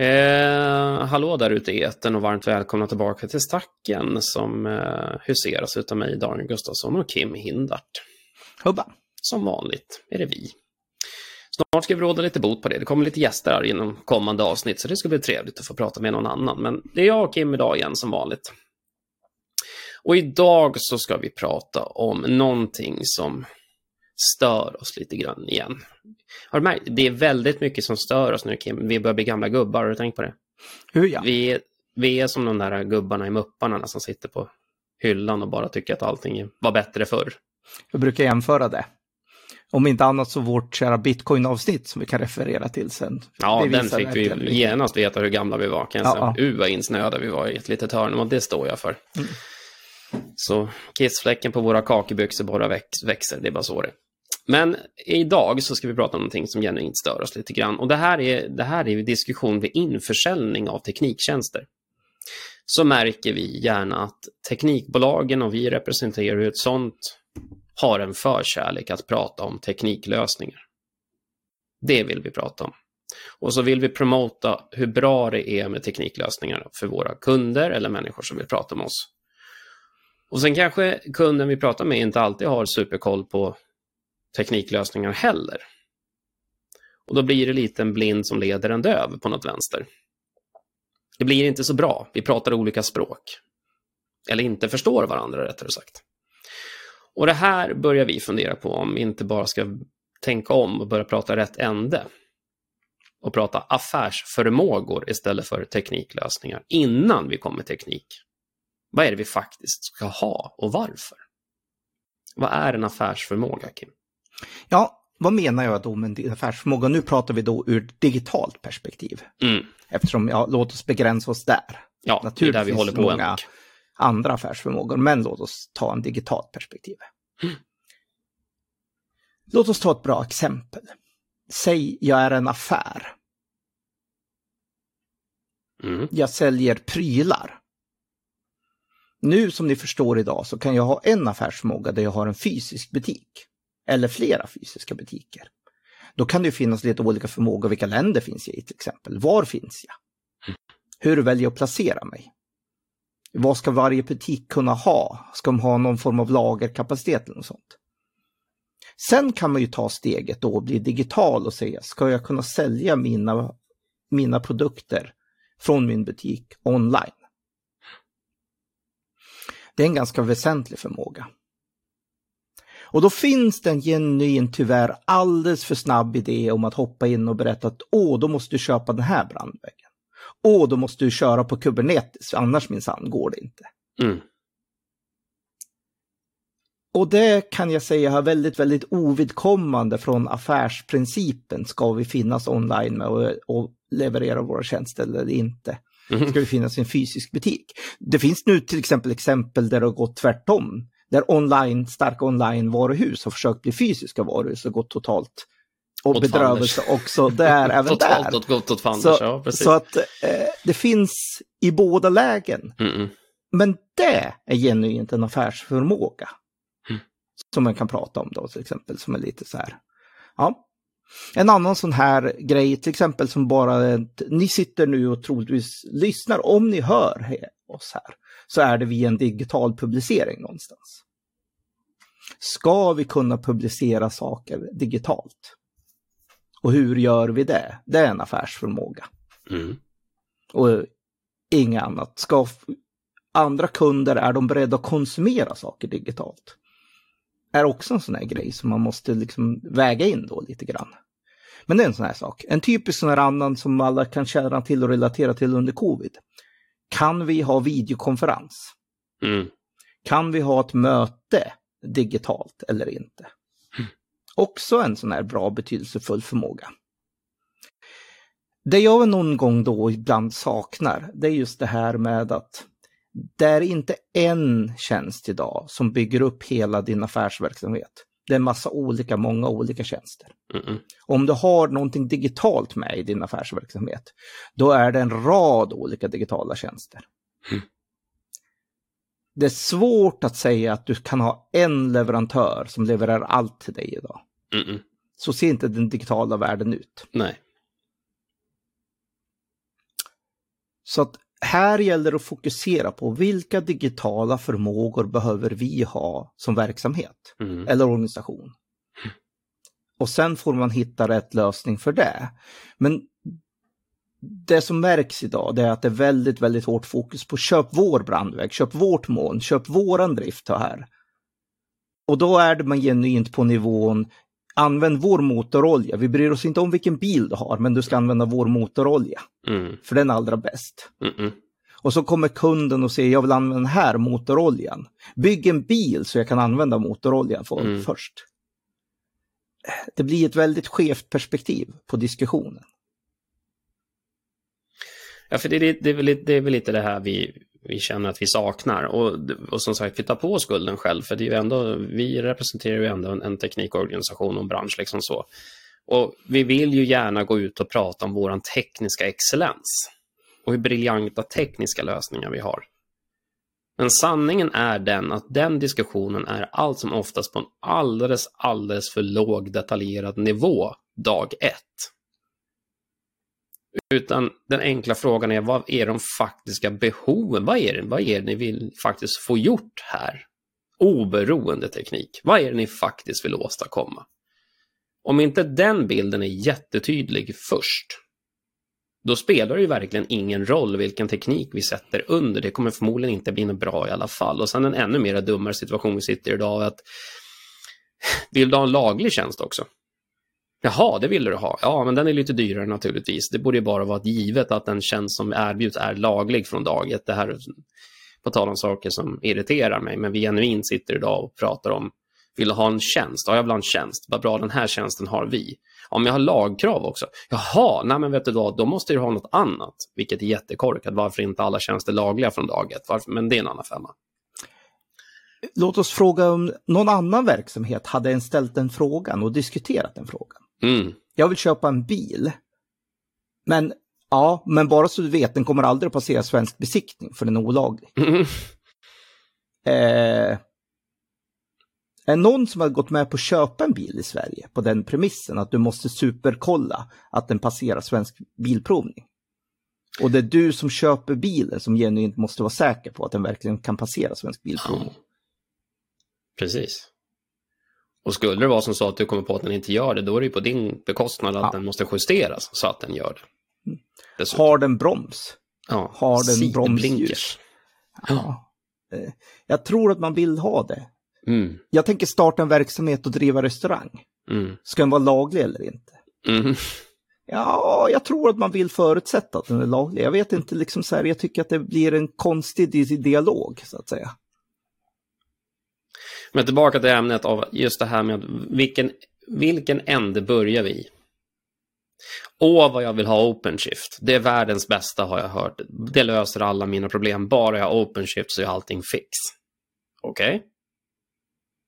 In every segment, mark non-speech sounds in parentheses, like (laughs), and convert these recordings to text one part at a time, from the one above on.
Eh, hallå där ute i etern och varmt välkomna tillbaka till Stacken som eh, huseras utav mig, Daniel Gustafsson och Kim Hindart. Hubba. Som vanligt är det vi. Snart ska vi råda lite bot på det. Det kommer lite gäster här inom kommande avsnitt, så det ska bli trevligt att få prata med någon annan. Men det är jag och Kim idag igen som vanligt. Och idag så ska vi prata om någonting som stör oss lite grann igen. Har du märkt? Det är väldigt mycket som stör oss nu, Kim. Vi börjar bli gamla gubbar, har du tänkt på det? Hur ja? Vi är, vi är som de där gubbarna i Mupparna som sitter på hyllan och bara tycker att allting var bättre förr. Jag brukar jämföra det. Om inte annat så vårt kära bitcoin-avsnitt som vi kan referera till sen. Ja, den fick vi verkligen genast veta hur gamla vi var. Kan jag Ja, säga. Uh, vad insnöade vi var i ett litet hörn och det står jag för. Så kissfläcken på våra kakebyxor bara väx, växer, det är bara så det är. Men idag så ska vi prata om någonting som genuint stör oss lite grann. Och det här är, det här är diskussion vid införsäljning av tekniktjänster. Så märker vi gärna att teknikbolagen och vi representerar ju ett sånt har en förkärlek att prata om tekniklösningar. Det vill vi prata om. Och så vill vi promota hur bra det är med tekniklösningar för våra kunder eller människor som vill prata med oss. Och sen kanske kunden vi pratar med inte alltid har superkoll på tekniklösningar heller. Och då blir det lite en blind som leder en döv på något vänster. Det blir inte så bra. Vi pratar olika språk. Eller inte förstår varandra rättare sagt. Och det här börjar vi fundera på om vi inte bara ska tänka om och börja prata rätt ände. Och prata affärsförmågor istället för tekniklösningar innan vi kommer teknik. Vad är det vi faktiskt ska ha och varför? Vad är en affärsförmåga, Kim? Ja, vad menar jag då med en affärsförmåga? Nu pratar vi då ur ett digitalt perspektiv. Mm. Eftersom, ja, låt oss begränsa oss där. Ja, det är där vi håller på. många andra affärsförmågor, men låt oss ta en digitalt perspektiv. Mm. Låt oss ta ett bra exempel. Säg jag är en affär. Mm. Jag säljer prylar. Nu som ni förstår idag så kan jag ha en affärsförmåga där jag har en fysisk butik. Eller flera fysiska butiker. Då kan det ju finnas lite olika förmågor. Vilka länder finns jag i till exempel? Var finns jag? Hur väljer jag att placera mig? Vad ska varje butik kunna ha? Ska de ha någon form av lagerkapacitet eller något sånt? Sen kan man ju ta steget då och bli digital och säga, ska jag kunna sälja mina, mina produkter från min butik online? Det är en ganska väsentlig förmåga. Och då finns det en genuin, tyvärr alldeles för snabb idé om att hoppa in och berätta att åh, då måste du köpa den här brandväggen. Åh, då måste du köra på Kubernetes, annars minsann går det inte. Mm. Och det kan jag säga har väldigt, väldigt ovidkommande från affärsprincipen. Ska vi finnas online med och, och leverera våra tjänster eller inte? Mm. Ska vi finnas i en fysisk butik? Det finns nu till exempel exempel där det har gått tvärtom. Där online, starka online-varuhus har försökt bli fysiska varuhus och gått totalt och Åt bedrövelse också där, (laughs) även Totalt där. åt gott åt fanders, Så, ja precis. så att eh, det finns i båda lägen. Mm. Men det är genuint en affärsförmåga. Mm. Som man kan prata om då till exempel, som är lite så här. Ja. En annan sån här grej, till exempel som bara, ni sitter nu och troligtvis lyssnar, om ni hör oss här, så är det via en digital publicering någonstans. Ska vi kunna publicera saker digitalt? Och hur gör vi det? Det är en affärsförmåga. Mm. Och inget annat. Ska andra kunder, är de beredda att konsumera saker digitalt? Är också en sån här grej som man måste liksom väga in då lite grann. Men det är en sån här sak. En typisk sån här annan som alla kan känna till och relatera till under covid. Kan vi ha videokonferens? Mm. Kan vi ha ett möte digitalt eller inte? Också en sån här bra betydelsefull förmåga. Det jag någon gång då ibland saknar, det är just det här med att det är inte en tjänst idag som bygger upp hela din affärsverksamhet. Det är en massa olika, många olika tjänster. Mm. Om du har någonting digitalt med i din affärsverksamhet, då är det en rad olika digitala tjänster. Mm. Det är svårt att säga att du kan ha en leverantör som levererar allt till dig idag. Mm. Så ser inte den digitala världen ut. Nej. Så att här gäller det att fokusera på vilka digitala förmågor behöver vi ha som verksamhet Mm. eller organisation. Och sen får man hitta rätt lösning för det. Men det som märks idag det är att det är väldigt, väldigt hårt fokus på köp vår brandvägg, köp vårt moln, köp våran drift här. Och då är det man genuint på nivån använd vår motorolja. Vi bryr oss inte om vilken bil du har, men du ska använda vår motorolja. Mm. För den är allra bäst. Mm. Mm. Och så kommer kunden och säger jag vill använda den här motoroljan. Bygg en bil så jag kan använda motoroljan för, Mm. först. Det blir ett väldigt skevt perspektiv på diskussionen. Ja, för det är, det, är väl, det är väl lite det här vi, vi känner att vi saknar. Och, och som sagt, vi tar på oss skulden själv, för det är ju ändå, vi representerar ju ändå en, en teknikorganisation och en bransch. Liksom så. Och vi vill ju gärna gå ut och prata om vår tekniska excellens och hur briljanta tekniska lösningar vi har. Men sanningen är den att den diskussionen är allt som oftast på en alldeles, alldeles för låg detaljerad nivå dag ett. Utan den enkla frågan är vad är de faktiska behoven? Vad är det, vad är det ni vill faktiskt få gjort här? Oberoende teknik. Vad är det ni faktiskt vill åstadkomma? Om inte den bilden är jättetydlig först, då spelar det ju verkligen ingen roll vilken teknik vi sätter under. Det kommer förmodligen inte bli något bra i alla fall. Och sen en ännu mer dummare situation vi sitter i idag är att vill du ha en laglig tjänst också? Jaha, det ville du ha. Ja, men den är lite dyrare naturligtvis. Det borde ju bara vara givet att den tjänst som erbjuds är laglig från dag ett. Det här på tal om saker som irriterar mig, men vi genuint sitter idag och pratar om vill du ha en tjänst? Ja, jag vill ha en tjänst. Vad bra, den här tjänsten har vi. Om jag har lagkrav också. Jaha, nej men vet du vad, då måste du ha något annat. Vilket är jättekorkat. Varför inte alla tjänster lagliga från dag ett? Varför? Men det är en annan femma. Låt oss fråga om någon annan verksamhet hade en ställt den frågan och diskuterat den frågan. Mm. Jag vill köpa en bil. Men ja, men bara så du vet, den kommer aldrig att passera svensk besiktning för den är olaglig. (laughs) Mm. Eh, är någon som har gått med på att köpa en bil i Sverige på den premissen att du måste superkolla att den passerar svensk bilprovning? Och det är du som köper bilen som genuint måste vara säker på att den verkligen kan passera svensk bilprovning. Precis. Och skulle det vara som så att du kommer på att den inte gör det, då är det ju på din bekostnad att Ja. den måste justeras så att den gör det. Dessutom. Har den broms? ja. har den bromsljus? Ja. Eh, Jag tror att man vill ha det. Mm. Jag tänker starta en verksamhet och driva restaurang. Mm. Ska den vara laglig eller inte? Mm. Ja, jag tror att man vill förutsätta att den är laglig. Jag vet inte, liksom så här, jag tycker att det blir en konstig di- dialog, så att säga. Men tillbaka till ämnet av just det här med vilken, vilken ände börjar vi i? Åh, vad jag vill ha OpenShift. Det är världens bästa har jag hört. Det löser alla mina problem. Bara jag har OpenShift så är allting fix. Okej?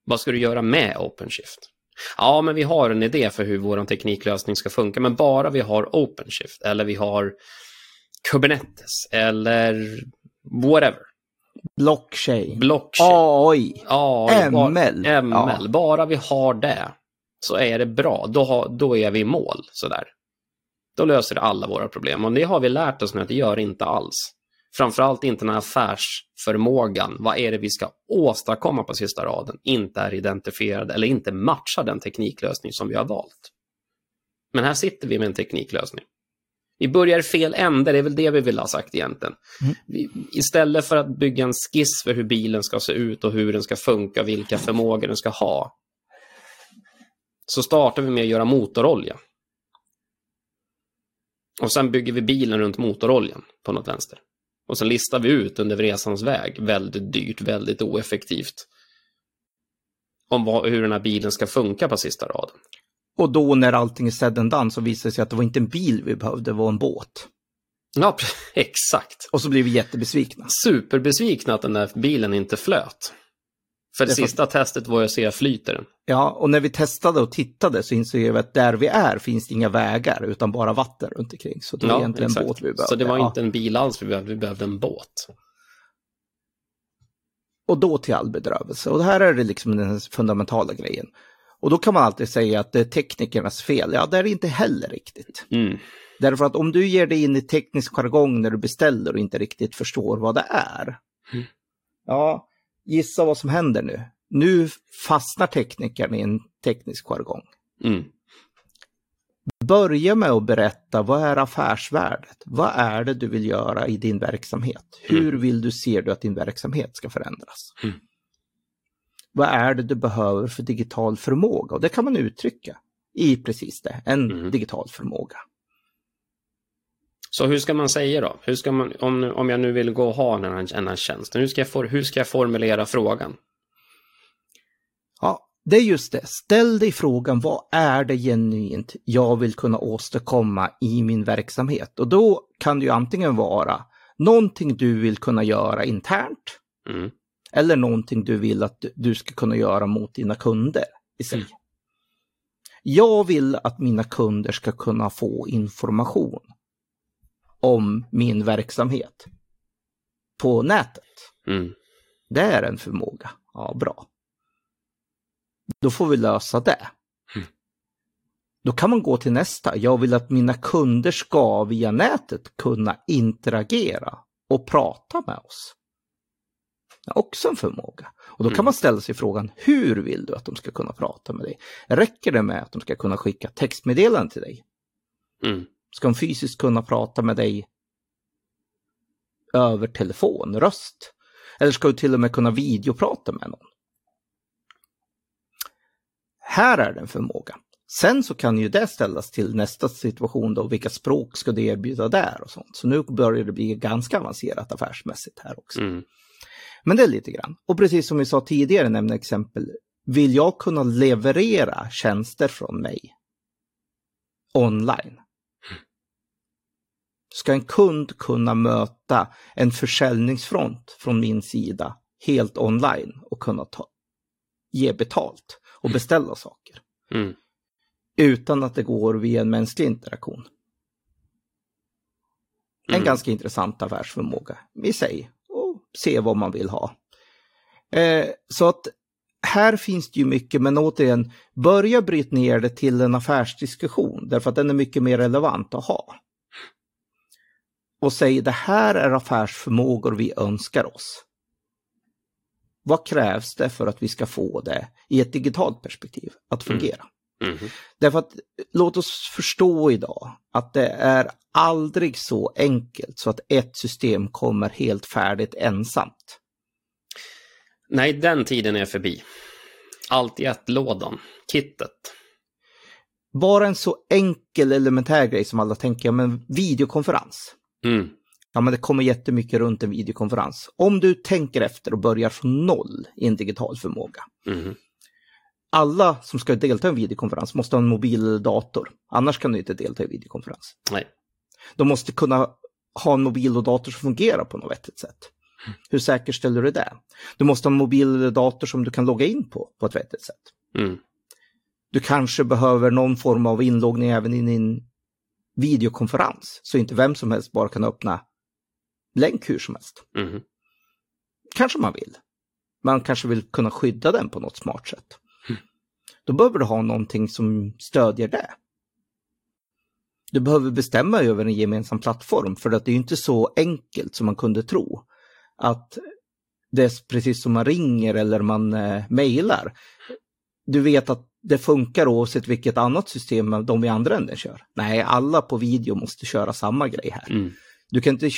Vad ska du göra med OpenShift? Ja, men vi har en idé för hur vår tekniklösning ska funka, men bara vi har OpenShift eller vi har Kubernetes eller whatever. Blockchain, Blockchain. AI, bara- ML. ML. Ja. Bara vi har det så är det bra. Då, har, då är vi i mål. Sådär. Då löser det alla våra problem. Och det har vi lärt oss nu att det gör inte alls. Framförallt inte när affärsförmågan, vad är det vi ska åstadkomma på sista raden, inte är identifierad eller inte matchar den tekniklösning som vi har valt. Men här sitter vi med en tekniklösning. Vi börjar i fel ände, det är väl det vi vill ha sagt egentligen. Mm. Vi, istället för att bygga en skiss för hur bilen ska se ut och hur den ska funka, vilka förmågor den ska ha, så startar vi med att göra motorolja. Och sen bygger vi bilen runt motoroljan på något vänster. Och sen listar vi ut under resans väg, väldigt dyrt, väldigt oeffektivt, om vad, hur den här bilen ska funka på sista raden. Och då när allting är said and done så visar det sig att det var inte en bil vi behövde, det var en båt. Ja, (laughs) exakt. Och så blir vi jättebesvikna. Superbesvikna att den där bilen inte flöt. För det, Det sista testet var ju att se flyter den. Ja, och när vi testade och tittade så insåg vi att där vi är finns det inga vägar utan bara vatten runt omkring. Så det var egentligen en båt vi behövde. Så det var ja. inte en bil alls vi behövde, vi behövde en båt. Och då till all bedrövelse. Och det här är det liksom den fundamentala grejen. Och då kan man alltid säga att det är teknikernas fel. Ja, det är det inte heller riktigt. Mm. Därför att om du ger dig in i teknisk jargong när du beställer och inte riktigt förstår vad det är. Mm. Ja, gissa vad som händer nu. Nu fastnar teknikern i en teknisk jargong. Mm. Börja med att berätta vad är affärsvärdet? Vad är det du vill göra i din verksamhet? Hur vill du se du att din verksamhet ska förändras? Mm. Vad är det du behöver för digital förmåga? Och det kan man uttrycka i precis det, en Mm. digital förmåga. Så hur ska man säga då? Hur ska man, om, om jag nu vill gå och ha den här, den här tjänsten, hur ska, jag for, hur ska jag formulera frågan? Ja, det är just det. Ställ dig frågan, vad är det genuint jag vill kunna åstadkomma i min verksamhet? Och då kan det ju antingen vara någonting du vill kunna göra internt Mm. Eller någonting du vill att du- ska kunna göra mot dina kunder i sig. Mm. Jag vill att mina kunder ska kunna få information om min verksamhet på nätet. Mm. Det är en förmåga. Ja, bra. Då får vi lösa det. Mm. Då kan man gå till nästa. Jag vill att mina kunder ska via nätet kunna interagera och prata med oss. Också en förmåga. Och då kan Mm. man ställa sig frågan, hur vill du att de ska kunna prata med dig? Räcker det med att de ska kunna skicka textmeddelanden till dig? Mm. Ska de fysiskt kunna prata med dig över telefon, röst? Eller ska du till och med kunna videoprata med någon? Här är det en förmåga. Sen så kan ju det ställas till nästa situation då, vilka språk ska du erbjuda där och sånt. Så nu börjar det bli ganska avancerat affärsmässigt här också. Mm. Men det är lite grann. Och precis som vi sa tidigare, nämna exempel. Vill jag kunna leverera tjänster från mig online? Ska en kund kunna möta en försäljningsfront från min sida helt online och kunna ta, ge betalt och beställa saker Mm. utan att det går via en mänsklig interaktion? En Mm. ganska intressant affärsförmåga i sig se vad man vill ha. Eh, så att här finns det ju mycket, men återigen, börja bryta ner det till en affärsdiskussion därför att den är mycket mer relevant att ha. Och säg det här är affärsförmågor vi önskar oss. Vad krävs det för att vi ska få det i ett digitalt perspektiv att fungera? Mm. Därför att låt oss förstå idag att det är aldrig så enkelt så att ett system kommer helt färdigt ensamt. Nej, den tiden är förbi. Allt i ett-lådan. Kittet. Bara en så enkel elementär grej som alla tänker, ja men videokonferens. Mm. Ja men det kommer jättemycket runt en videokonferens. Om du tänker efter och börjar från noll i en digital förmåga. Mm. Alla som ska delta i en videokonferens måste ha en mobil eller dator. Annars kan du inte delta i videokonferens. Nej. De måste kunna ha en mobil och dator som fungerar på något vettigt sätt. Hur säkerställer du det? Du måste ha en mobil eller dator som du kan logga in på på ett vettigt sätt. Mm. Du kanske behöver någon form av inloggning även i din videokonferens så inte vem som helst bara kan öppna länk hur som helst. Mm. Kanske man vill. Man kanske vill kunna skydda den på något smart sätt. Då behöver du ha någonting som stödjer det. Du behöver bestämma över en gemensam plattform för att det är inte så enkelt som man kunde tro. Att det är precis som man ringer eller man eh, mejlar. Du vet att det funkar oavsett vilket annat system de i andra änden kör. Nej, alla på video måste köra samma grej här. Mm. Du kan inte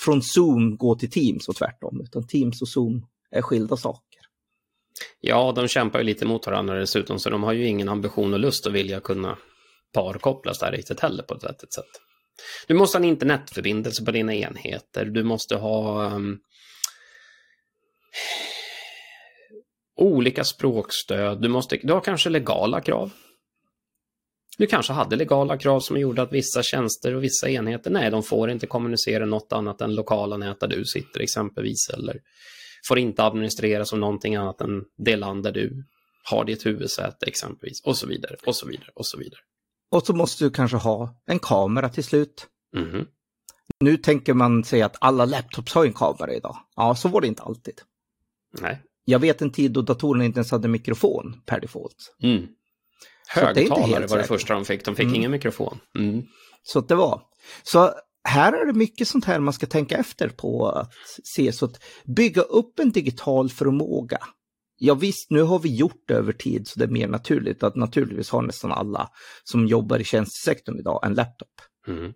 från Zoom gå till Teams och tvärtom, utan Teams och Zoom är skilda saker. Ja, de kämpar ju lite mot varandra dessutom, så de har ju ingen ambition och lust att vilja kunna parkopplas där riktigt heller på ett vettigt sätt. Du måste ha en internetförbindelse på dina enheter. Du måste ha um, olika språkstöd. Du, måste, du har kanske legala krav. Du kanske hade legala krav som gjorde att vissa tjänster och vissa enheter, nej, de får inte kommunicera något annat än lokala nät där du sitter exempelvis, eller får inte administreras som någonting annat än det land där du har ditt huvudsäte exempelvis, och så vidare, och så vidare, och så vidare. Och så måste du kanske ha en kamera till slut. Mhm. Nu tänker man sig att alla laptops har en kamera idag. Ja, så var det inte alltid. Nej. Jag vet en tid då datorerna inte ens hade mikrofon per default. Mm. Så det är inte Högtalare helt var det första de fick, de fick Mm. ingen mikrofon. Mm. Så det var. Så här är det mycket sånt här man ska tänka efter på att se. Så att bygga upp en digital förmåga. Ja visst, nu har vi gjort det över tid så det är mer naturligt att naturligtvis har nästan alla som jobbar i tjänstesektorn idag en laptop. Mm.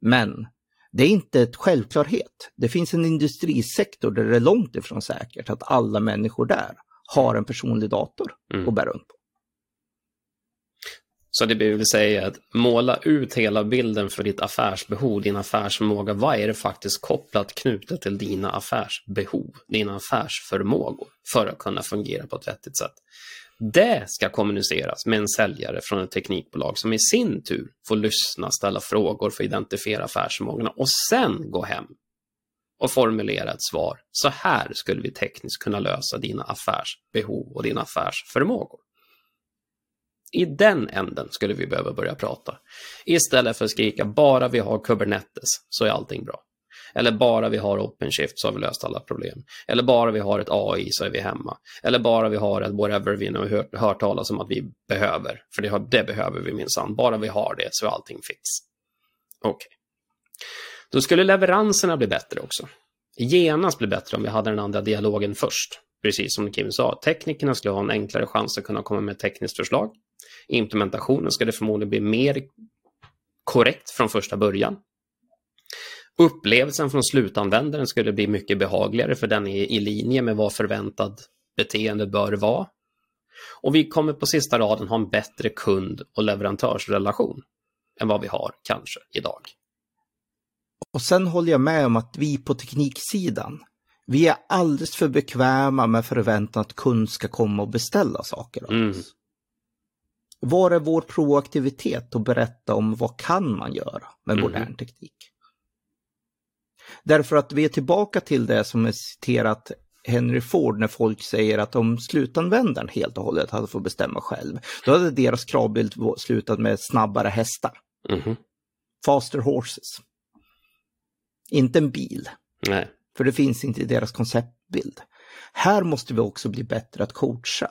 Men det är inte ett självklarhet. Det finns en industrisektor där det är långt ifrån säkert att alla människor där har en personlig dator Mm. att bära runt på. Så det vill säga att måla ut hela bilden för ditt affärsbehov, din affärsförmåga. Vad är det faktiskt kopplat, knutet till dina affärsbehov, dina affärsförmågor för att kunna fungera på ett vettigt sätt? Det ska kommuniceras med en säljare från ett teknikbolag som i sin tur får lyssna, ställa frågor för att identifiera affärsförmågorna och sen gå hem och formulera ett svar. Så här skulle vi tekniskt kunna lösa dina affärsbehov och dina affärsförmågor. I den änden skulle vi behöva börja prata. Istället för att skrika bara vi har Kubernetes så är allting bra. Eller bara vi har OpenShift så har vi löst alla problem. Eller bara vi har ett AI så är vi hemma. Eller bara vi har ett whatever vi nu har hört, hört talas om att vi behöver. För det, har, det behöver vi minsann. Bara vi har det så är allting fix. Okej. Då skulle leveranserna bli bättre också. Genast bli bättre om vi hade den andra dialogen först. Precis som Kim sa, teknikerna skulle ha en enklare chans att kunna komma med ett tekniskt förslag. Implementationen skulle förmodligen bli mer korrekt från första början. Upplevelsen från slutanvändaren skulle bli mycket behagligare för den är i linje med vad förväntad beteende bör vara. Och vi kommer på sista raden ha en bättre kund och leverantörsrelation än vad vi har kanske idag. Och sen håller jag med om att vi på tekniksidan, vi är alldeles för bekväma med förväntan att kund ska komma och beställa saker av Mm. Var är vår proaktivitet och berätta om vad kan man göra med Mhm. modern teknik? Därför att vi är tillbaka till det som är citerat Henry Ford när folk säger att om slutanvändaren helt och hållet hade fått bestämma själv, då hade deras kravbild slutat med snabbare hästar. Mhm. Faster horses. Inte en bil. Nej. För det finns inte i deras konceptbild. Här måste vi också bli bättre att coacha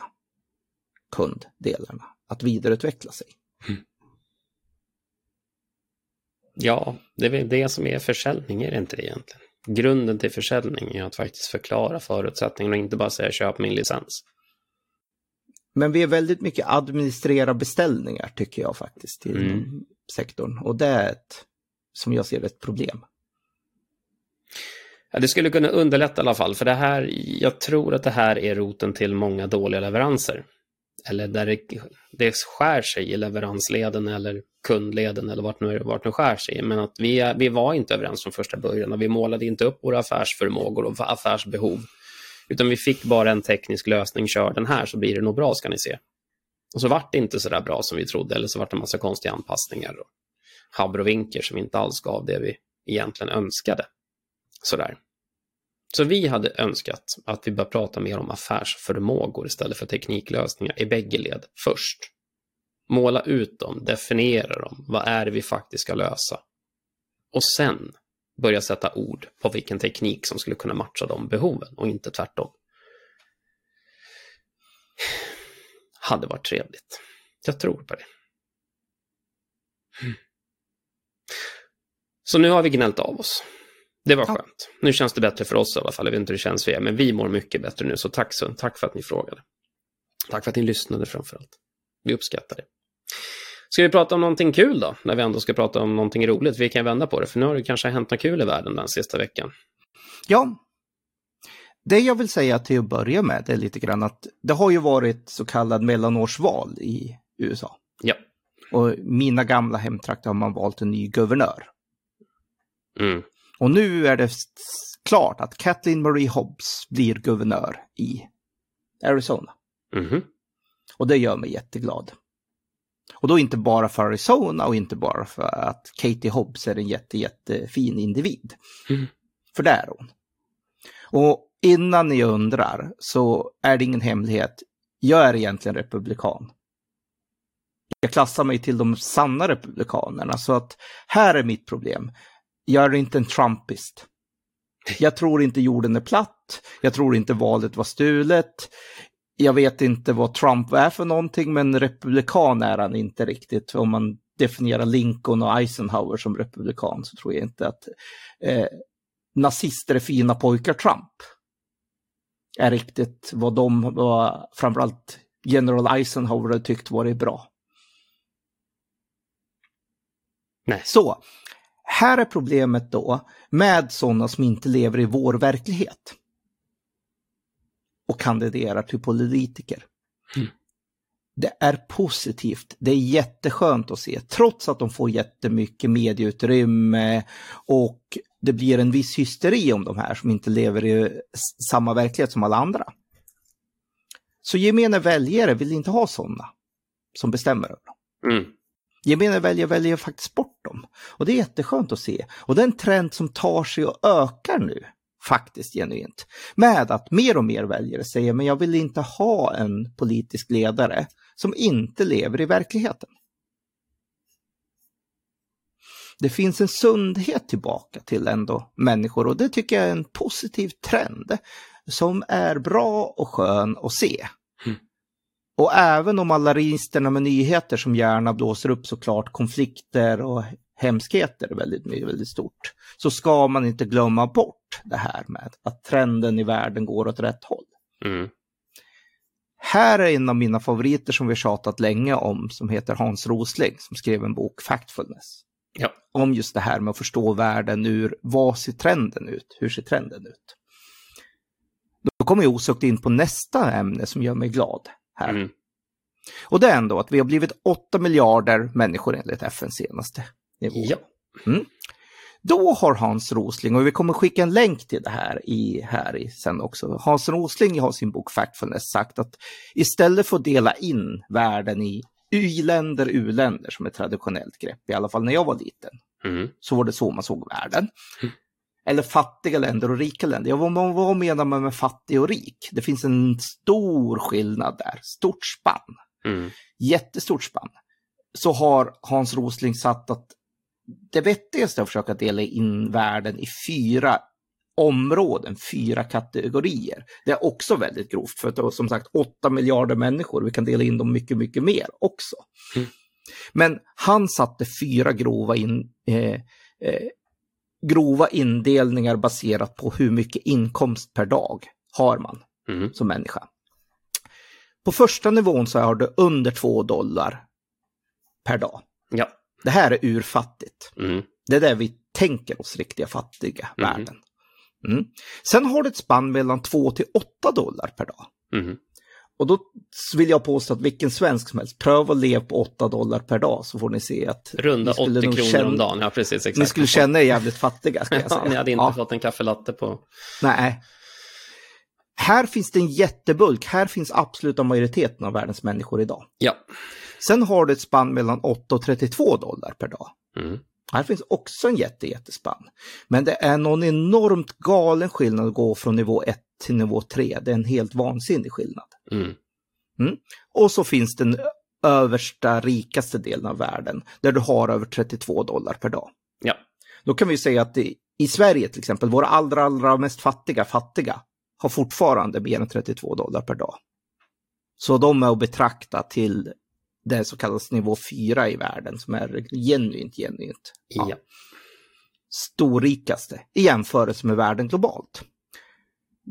kunddelarna att vidareutveckla sig. Ja, det är väl det som är försäljning, är det inte det egentligen? Grunden till försäljning är att faktiskt förklara förutsättningarna och inte bara säga köp min licens. Men vi är väldigt mycket administrera beställningar tycker jag faktiskt inom Mm. sektorn. Och det är ett, som jag ser ett problem. Ja, det skulle kunna underlätta i alla fall, för det här, jag tror att det här är roten till många dåliga leveranser. Eller där det, det skär sig i leveransleden eller kundleden eller vart nu, vart nu skär sig. Men att vi, vi var inte överens från första början och vi målade inte upp våra affärsförmågor och affärsbehov. Utan vi fick bara en teknisk lösning, kör den här så blir det nog bra ska ni se. Och så vart det inte så där bra som vi trodde, eller så vart det en massa konstiga anpassningar och habrovinker som inte alls gav det vi egentligen önskade. Sådär. Så vi hade önskat att vi bör prata mer om affärsförmågor istället för tekniklösningar i bägge led först. Måla ut dem, definiera dem, vad är det vi faktiskt ska lösa? Och sen börja sätta ord på vilken teknik som skulle kunna matcha de behoven och inte tvärtom. Hade varit trevligt. Jag tror på det. Så nu har vi gnällt av oss. Det var Ja. skönt. Nu känns det bättre för oss i alla fall. Jag vet inte hur det känns för er, men vi mår mycket bättre nu. Så tack, så, tack för att ni frågade. Tack för att ni lyssnade framför allt. Vi uppskattar det. Ska vi prata om någonting kul då? När vi ändå ska prata om någonting roligt. Vi kan vända på det, för nu har det kanske hänt något kul i världen den sista veckan. Ja, det jag vill säga till att börja med är lite grann att det har ju varit så kallad mellanårsval i USA. Ja. Och mina gamla hemtrakter har man valt en ny guvernör. Mm. Och nu är det klart att Kathleen Marie Hobbs blir guvernör i Arizona. Mhm. Och det gör mig jätteglad. Och då inte bara för Arizona och inte bara för att Katie Hobbs är en jätte, jättefin individ. Mm. För det är hon. Och innan ni undrar så är det ingen hemlighet. Jag är egentligen republikan. Jag klassar mig till de sanna republikanerna så att här är mitt problem. Jag är inte en trumpist. Jag tror inte jorden är platt. Jag tror inte valet var stulet. Jag vet inte vad Trump är för någonting, men republikan är han inte riktigt om man definiera Lincoln och Eisenhower som republikan så tror jag inte att eh, nazister är fina pojkar Trump är riktigt vad de, vad framförallt general Eisenhower har tyckt varit bra. Nej. Så, här är problemet då med sådana som inte lever i vår verklighet och kandiderar till politiker. Mm. Det är positivt, det är jätteskönt att se, trots att de får jättemycket medieutrymme och det blir en viss hysteri om de här som inte lever i samma verklighet som alla andra. Så gemene väljare vill inte ha sådana som bestämmer över dem. Mm. Gemene väljare väljer faktiskt bort dem. Och det är jätteskönt att se. Och det är en trend som tar sig och ökar nu, faktiskt genuint. Med att mer och mer väljare säger, men jag vill inte ha en politisk ledare som inte lever i verkligheten. Det finns en sundhet tillbaka till ändå människor och det tycker jag är en positiv trend som är bra och skön att se. Och även om alla registerna med nyheter som gärna blåser upp såklart konflikter och hemskheter väldigt, väldigt stort, så ska man inte glömma bort det här med att trenden i världen går åt rätt håll. Mm. Här är en av mina favoriter som vi tjatat länge om, som heter Hans Rosling, som skrev en bok, Factfulness. Ja. Om just det här med att förstå världen ur, vad ser trenden ut? Hur ser trenden ut? Då kommer jag osökt in på nästa ämne som gör mig glad här. Mm. Och det är ändå att vi har blivit 8 miljarder människor enligt FNs senaste nivå. Ja. Då har Hans Rosling, och vi kommer skicka en länk till det här i, här i sen också. Hans Rosling har sin bok Factfulness sagt att istället för att dela in världen i i-länder, u-länder som ett traditionellt grepp, i alla fall när jag var liten, Mm. så var det så man såg världen. Mm. Eller fattiga länder och rika länder. Ja, vad, vad, menar man med fattig och rik? Det finns en stor skillnad där, stort spann Mm. jättestort spann, så har Hans Rosling satt att det vettigaste är att försöka dela in världen i fyra områden, fyra kategorier. Det är också väldigt grovt för att det är som sagt 8 miljarder människor, vi kan dela in dem mycket, mycket mer också. Mm. Men han satte fyra grova, in, eh, eh, grova indelningar baserat på hur mycket inkomst per dag har man Mm. som människa. På första nivån så har du under 2 dollar per dag. Ja. Det här är urfattigt. Mm. Det är där vi tänker oss riktiga fattiga Mhm. världen. Mm. Sen har du ett spann mellan 2 till 8 dollar per dag. Mm. Och då vill jag påstå att vilken svensk som helst, pröva att leva på 8 dollar per dag så får ni se att Runda ni skulle 80 nog kronor känna- om dagen. Ja, precis. Exakt. ni skulle känna er jävligt fattiga. Ska jag (laughs) Ja, säga. ni hade inte Ja. fått en kaffelatte på... Nej. Här finns det en jättebulk. Här finns absoluta majoriteten av världens människor idag. Ja. Sen har du ett spann mellan 8 och 32 dollar per dag. Mm. Här finns också en jätte, jättespann. Men det är någon enormt galen skillnad att gå från nivå 1 till nivå 3. Det är en helt vansinnig skillnad. Mm. Och så finns den översta, rikaste delen av världen där du har över 32 dollar per dag. Ja. Då kan vi säga att i, i Sverige till exempel, våra allra, allra mest fattiga fattiga har fortfarande mer än 32 dollar per dag. Så de är att betrakta till det så kallas nivå 4 i världen som är genuint, genuint Ja. storrikaste i jämförelse med världen globalt.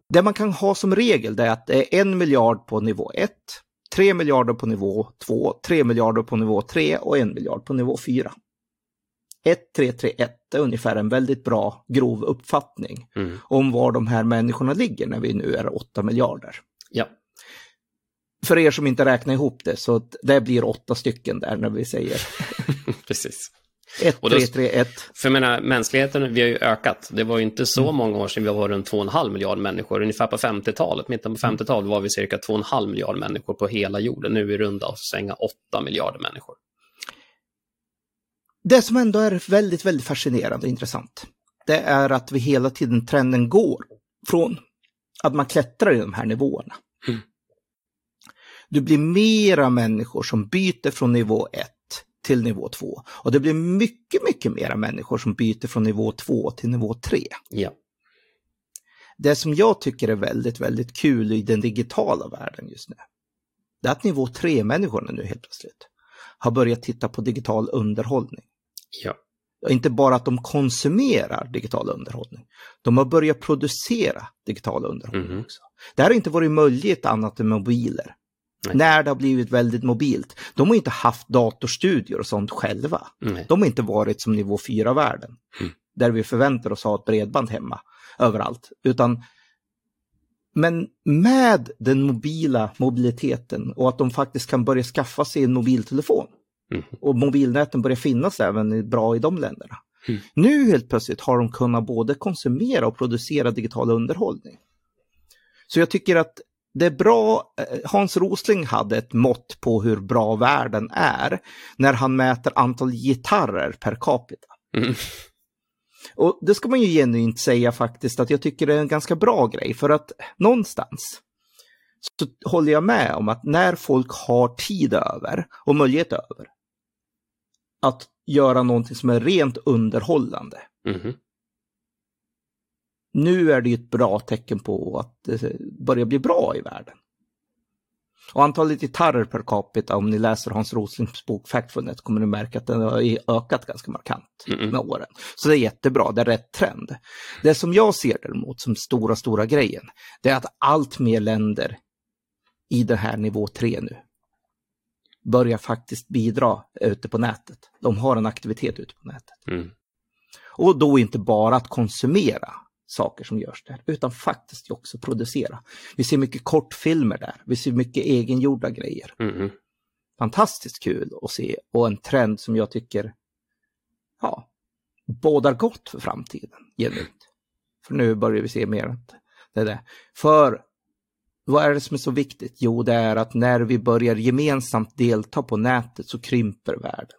Det man kan ha som regel är att det är en miljard på nivå 1, 3 miljarder på nivå 2, 3 miljarder på nivå 3 och en miljard på nivå 4. 1, 3, 3, 1 är ungefär en väldigt bra grov uppfattning Mm. om var de här människorna ligger när vi nu är 8 miljarder. Ja. För er som inte räknar ihop det så det blir åtta stycken där när vi säger (laughs) precis. 1, Och då- 3, 3, 1. För jag menar, mänskligheten, vi har ju ökat. Det var ju inte så Mm. många år sedan vi var runt 2,5 miljard människor. Ungefär på 50-talet, mitten på Mm. 50-talet var vi cirka 2,5 miljard människor på hela jorden. Nu är vi runda och svänga 8 miljarder människor. Det som ändå är väldigt, väldigt fascinerande och intressant, det är att vi hela tiden trenden går från att man klättrar i de här nivåerna. Mm. Du blir mera människor som byter från nivå 1 till nivå 2. Och det blir mycket, mycket mera människor som byter från nivå 2 till nivå 3. Ja. Det som jag tycker är väldigt, väldigt kul i den digitala världen just nu, det är att nivå 3-människorna nu helt plötsligt har börjat titta på digital underhållning. Ja. Inte bara att de konsumerar digital underhållning. De har börjat producera digital underhållning Mhm. också. Det här har inte varit möjligt annat än mobiler. Nej. När det har blivit väldigt mobilt. De har inte haft datorstudior och sånt själva. Nej. De har inte varit som nivå 4-världen. Mm. Där vi förväntar oss ha ett bredband hemma överallt. Utan men med den mobila mobiliteten och att de faktiskt kan börja skaffa sig en mobiltelefon. Mm. Och mobilnäten börjar finnas även bra i de länderna. Mm. Nu helt plötsligt har de kunnat både konsumera och producera digital underhållning. Så jag tycker att det är bra, eh, Hans Rosling hade ett mått på hur bra världen är när han mäter antal gitarrer per capita. Mm. Och det ska man ju genuint säga faktiskt att jag tycker det är en ganska bra grej för att någonstans så håller jag med om att när folk har tid över och möjlighet över att göra någonting som är rent underhållande. Mhm. Nu är det ju ett bra tecken på att det börjar bli bra i världen. Och antalet gitarrer per capita, om ni läser Hans Roslings bok Factfulness, kommer ni märka att den har ökat ganska markant Mm. med åren. Så det är jättebra, det är rätt trend. Det som jag ser däremot som stora, stora grejen, det är att allt mer länder i den här nivå 3 nu börjar faktiskt bidra ute på nätet. De har en aktivitet ute på nätet. Mm. Och då inte bara att konsumera saker som görs där, utan faktiskt också producera. Vi ser mycket kortfilmer där, vi ser mycket egengjorda grejer. Mhm. Fantastiskt kul att se och en trend som jag tycker, ja, bådar gott för framtiden, genuint. För nu börjar vi se mer att det är det. För vad är det som är så viktigt? Jo, det är att när vi börjar gemensamt delta på nätet så krymper världen.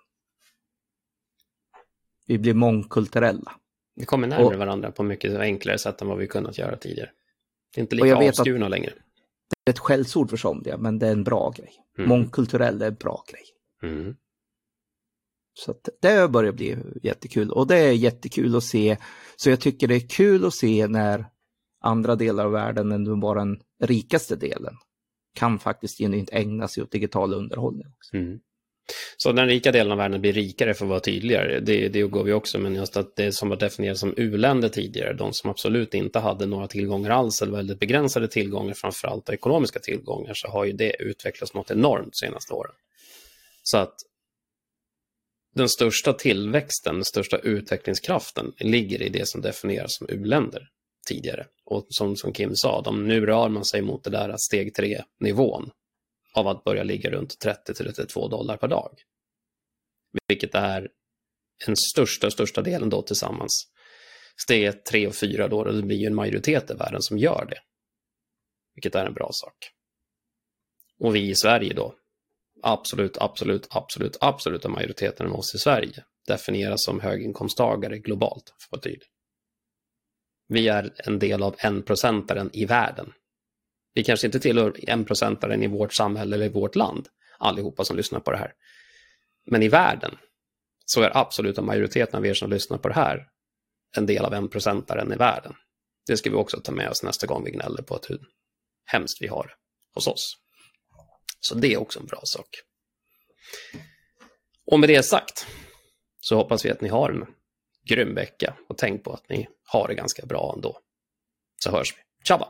Vi blir mångkulturella. Vi kommer närmare Och- varandra på mycket enklare sätt än vad vi kunnat göra tidigare. Det är inte lika avskurna längre. Det är ett skällsord för somliga, men det är en bra grej. Mm. Mångkulturell är en bra grej. Mm. Så det börjar bli jättekul och det är jättekul att se. Så jag tycker det är kul att se när andra delar av världen än bara den rikaste delen kan faktiskt genuint ägna sig åt digital underhållning. Också. Mm. Så den rika delen av världen blir rikare för att vara tydligare. Det, det går vi också, men just att det som var definierat som u-länder tidigare, de som absolut inte hade några tillgångar alls eller väldigt begränsade tillgångar, framförallt ekonomiska tillgångar, så har ju det utvecklats något enormt de senaste åren. Så att den största tillväxten, den största utvecklingskraften ligger i det som definieras som u-länder tidigare. Och som, som Kim sa, de, nu rör man sig mot det där steg tre-nivån av att börja ligga runt 30-32 dollar per dag. Vilket är den största, största delen då tillsammans. Steg 3 och 4 då, och det blir ju en majoritet i världen som gör det. Vilket är en bra sak. Och vi i Sverige då, absolut, absolut, absolut, absoluta majoriteten av oss i Sverige definieras som höginkomsttagare globalt, för att vara tydlig. Vi är en del av en procentaren i världen. Vi kanske inte tillhör en procentaren i vårt samhälle eller i vårt land, allihopa som lyssnar på det här. Men i världen så är absoluta majoriteten av er som lyssnar på det här en del av en procentaren i världen. Det ska vi också ta med oss nästa gång vi gnäller på att hur hemskt vi har det hos oss. Så det är också en bra sak. Och med det sagt så hoppas vi att ni har en grym vecka och tänk på att ni har det ganska bra ändå. Så hörs vi. Tjabba!